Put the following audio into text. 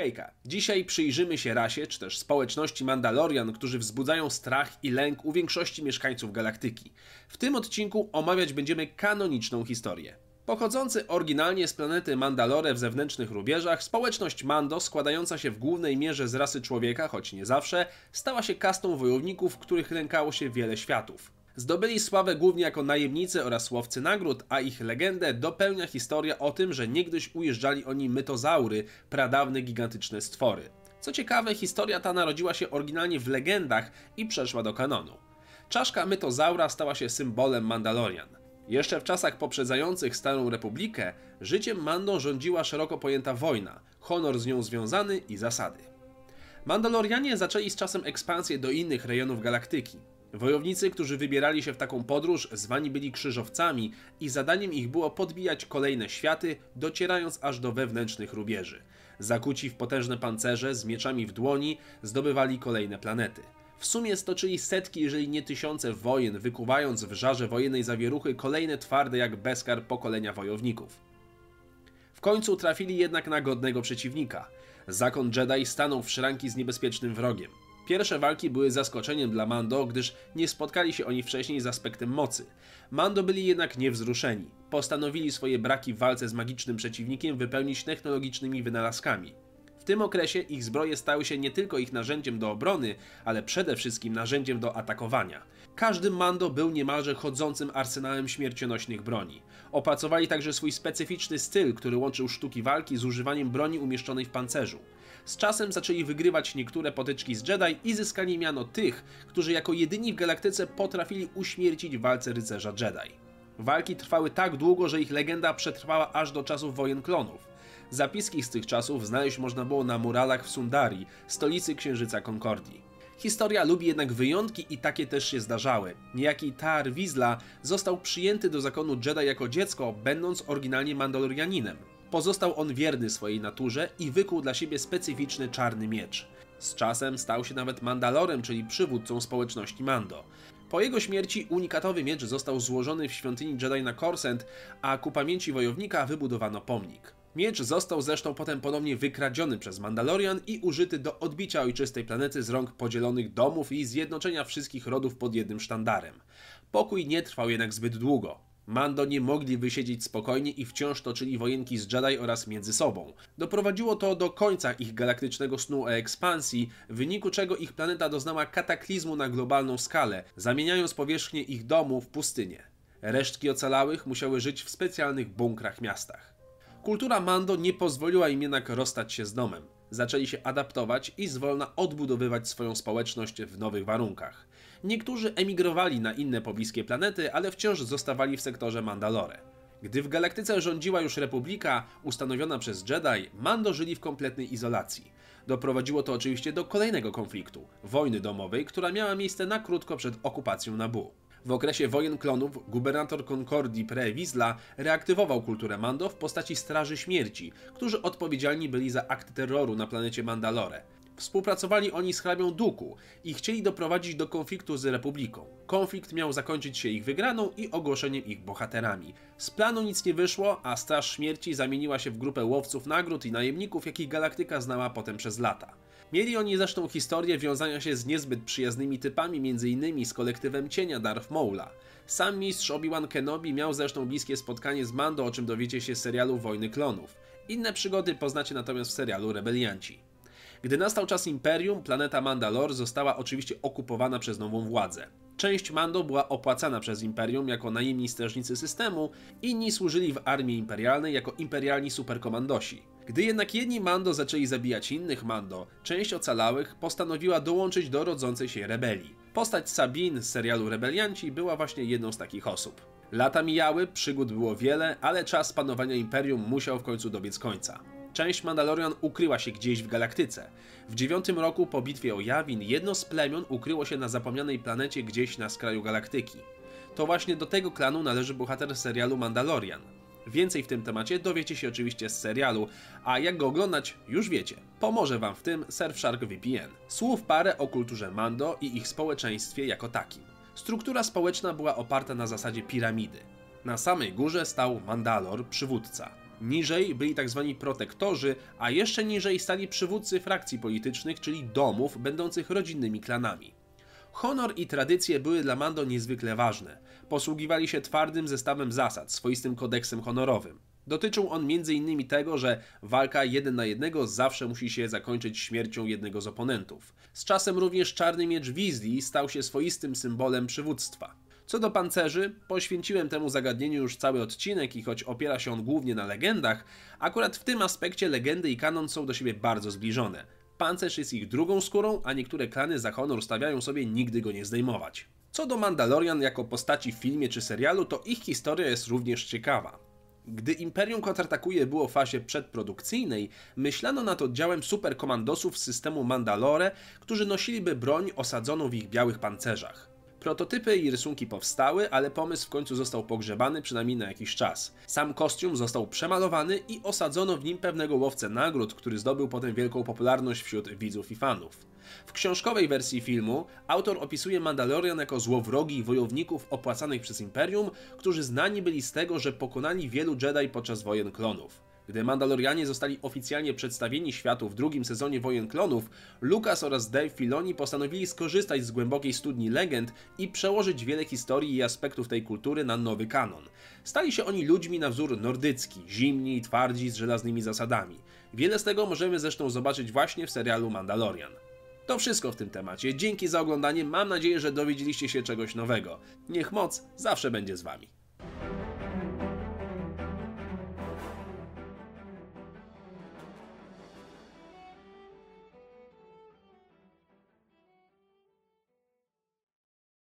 Hejka, dzisiaj przyjrzymy się rasie, czy też społeczności Mandalorian, którzy wzbudzają strach i lęk u większości mieszkańców galaktyki. W tym odcinku omawiać będziemy kanoniczną historię. Pochodzący oryginalnie z planety Mandalore w zewnętrznych rubieżach, społeczność Mando, składająca się w głównej mierze z rasy człowieka, choć nie zawsze, stała się kastą wojowników, których lękało się wiele światów. Zdobyli sławę głównie jako najemnicy oraz łowcy nagród, a ich legendę dopełnia historia o tym, że niegdyś ujeżdżali oni mytozaury, pradawne gigantyczne stwory. Co ciekawe, historia ta narodziła się oryginalnie w legendach i przeszła do kanonu. Czaszka mytozaura stała się symbolem Mandalorian. Jeszcze w czasach poprzedzających Starą Republikę życiem Mando rządziła szeroko pojęta wojna, honor z nią związany i zasady. Mandalorianie zaczęli z czasem ekspansję do innych rejonów galaktyki. Wojownicy, którzy wybierali się w taką podróż, zwani byli krzyżowcami i zadaniem ich było podbijać kolejne światy, docierając aż do wewnętrznych rubieży. Zakuci w potężne pancerze, z mieczami w dłoni, zdobywali kolejne planety. W sumie stoczyli setki, jeżeli nie tysiące wojen, wykuwając w żarze wojennej zawieruchy kolejne twarde jak beskar pokolenia wojowników. W końcu trafili jednak na godnego przeciwnika. Zakon Jedi stanął w szranki z niebezpiecznym wrogiem. Pierwsze walki były zaskoczeniem dla Mando, gdyż nie spotkali się oni wcześniej z aspektem mocy. Mando byli jednak niewzruszeni. Postanowili swoje braki w walce z magicznym przeciwnikiem wypełnić technologicznymi wynalazkami. W tym okresie ich zbroje stały się nie tylko ich narzędziem do obrony, ale przede wszystkim narzędziem do atakowania. Każdy Mando był niemalże chodzącym arsenałem śmiercionośnych broni. Opracowali także swój specyficzny styl, który łączył sztuki walki z używaniem broni umieszczonej w pancerzu. Z czasem zaczęli wygrywać niektóre potyczki z Jedi i zyskali miano tych, którzy jako jedyni w galaktyce potrafili uśmiercić w walce rycerza Jedi. Walki trwały tak długo, że ich legenda przetrwała aż do czasów wojen klonów. Zapiski z tych czasów znaleźć można było na muralach w Sundari, stolicy księżyca Concordii. Historia lubi jednak wyjątki i takie też się zdarzały. Niejaki Tar Wizla został przyjęty do zakonu Jedi jako dziecko, będąc oryginalnie Mandalorianinem. Pozostał on wierny swojej naturze i wykuł dla siebie specyficzny czarny miecz. Z czasem stał się nawet Mandalorem, czyli przywódcą społeczności Mando. Po jego śmierci unikatowy miecz został złożony w świątyni Jedi na Korsent, a ku pamięci wojownika wybudowano pomnik. Miecz został zresztą potem ponownie wykradziony przez Mandalorian i użyty do odbicia ojczystej planety z rąk podzielonych domów i zjednoczenia wszystkich rodów pod jednym sztandarem. Pokój nie trwał jednak zbyt długo. Mando nie mogli wysiedzieć spokojnie i wciąż toczyli wojenki z Jedi oraz między sobą. Doprowadziło to do końca ich galaktycznego snu o ekspansji, w wyniku czego ich planeta doznała kataklizmu na globalną skalę, zamieniając powierzchnię ich domu w pustynię. Resztki ocalałych musiały żyć w specjalnych bunkrach miastach. Kultura Mando nie pozwoliła im jednak rozstać się z domem. Zaczęli się adaptować i zwolna odbudowywać swoją społeczność w nowych warunkach. Niektórzy emigrowali na inne pobliskie planety, ale wciąż zostawali w sektorze Mandalore. Gdy w galaktyce rządziła już republika ustanowiona przez Jedi, Mando żyli w kompletnej izolacji. Doprowadziło to oczywiście do kolejnego konfliktu wojny domowej, która miała miejsce na krótko przed okupacją Nabu. W okresie wojen klonów gubernator Concordii Pre Wisla reaktywował kulturę Mando w postaci Straży Śmierci, którzy odpowiedzialni byli za akty terroru na planecie Mandalore. Współpracowali oni z hrabią Duku i chcieli doprowadzić do konfliktu z Republiką. Konflikt miał zakończyć się ich wygraną i ogłoszeniem ich bohaterami. Z planu nic nie wyszło, a Straż Śmierci zamieniła się w grupę łowców nagród i najemników, jakich galaktyka znała potem przez lata. Mieli oni zresztą historię wiązania się z niezbyt przyjaznymi typami, m.in. z kolektywem cienia Darth Maula. Sam mistrz Obi-Wan Kenobi miał zresztą bliskie spotkanie z Mando, o czym dowiecie się z serialu Wojny Klonów. Inne przygody poznacie natomiast w serialu Rebelianci. Gdy nastał czas Imperium, planeta Mandalore została oczywiście okupowana przez nową władzę. Część Mando była opłacana przez Imperium jako najemni strażnicy systemu, inni służyli w armii imperialnej jako imperialni superkomandosi. Gdy jednak jedni Mando zaczęli zabijać innych Mando, część ocalałych postanowiła dołączyć do rodzącej się rebelii. Postać Sabine z serialu Rebelianci była właśnie jedną z takich osób. Lata mijały, przygód było wiele, ale czas panowania Imperium musiał w końcu dobiec końca. Część Mandalorian ukryła się gdzieś w galaktyce. W dziewiątym roku po bitwie o Yavin jedno z plemion ukryło się na zapomnianej planecie gdzieś na skraju galaktyki. To właśnie do tego klanu należy bohater serialu Mandalorian. Więcej w tym temacie dowiecie się oczywiście z serialu, a jak go oglądać już wiecie. Pomoże wam w tym Surfshark VPN. Słów parę o kulturze Mando i ich społeczeństwie jako takim. Struktura społeczna była oparta na zasadzie piramidy. Na samej górze stał Mandalor, przywódca. Niżej byli tzw. protektorzy, a jeszcze niżej stali przywódcy frakcji politycznych, czyli domów będących rodzinnymi klanami. Honor i tradycje były dla Mando niezwykle ważne. Posługiwali się twardym zestawem zasad, swoistym kodeksem honorowym. Dotyczył on m.in. tego, że walka jeden na jednego zawsze musi się zakończyć śmiercią jednego z oponentów. Z czasem również czarny miecz Weasley stał się swoistym symbolem przywództwa. Co do pancerzy, poświęciłem temu zagadnieniu już cały odcinek i choć opiera się on głównie na legendach, akurat w tym aspekcie legendy i kanon są do siebie bardzo zbliżone. Pancerz jest ich drugą skórą, a niektóre klany za honor stawiają sobie nigdy go nie zdejmować. Co do Mandalorian jako postaci w filmie czy serialu, to ich historia jest również ciekawa. Gdy Imperium kontratakuje było w fazie przedprodukcyjnej, myślano nad oddziałem superkomandosów z systemu Mandalore, którzy nosiliby broń osadzoną w ich białych pancerzach. Prototypy i rysunki powstały, ale pomysł w końcu został pogrzebany przynajmniej na jakiś czas. Sam kostium został przemalowany i osadzono w nim pewnego łowcę nagród, który zdobył potem wielką popularność wśród widzów i fanów. W książkowej wersji filmu autor opisuje Mandalorian jako złowrogich wojowników opłacanych przez Imperium, którzy znani byli z tego, że pokonali wielu Jedi podczas wojen klonów. Gdy Mandalorianie zostali oficjalnie przedstawieni światu w drugim sezonie Wojen Klonów, Lucas oraz Dave Filoni postanowili skorzystać z głębokiej studni legend i przełożyć wiele historii i aspektów tej kultury na nowy kanon. Stali się oni ludźmi na wzór nordycki, zimni i twardzi z żelaznymi zasadami. Wiele z tego możemy zresztą zobaczyć właśnie w serialu Mandalorian. To wszystko w tym temacie. Dzięki za oglądanie. Mam nadzieję, że dowiedzieliście się czegoś nowego. Niech moc zawsze będzie z wami.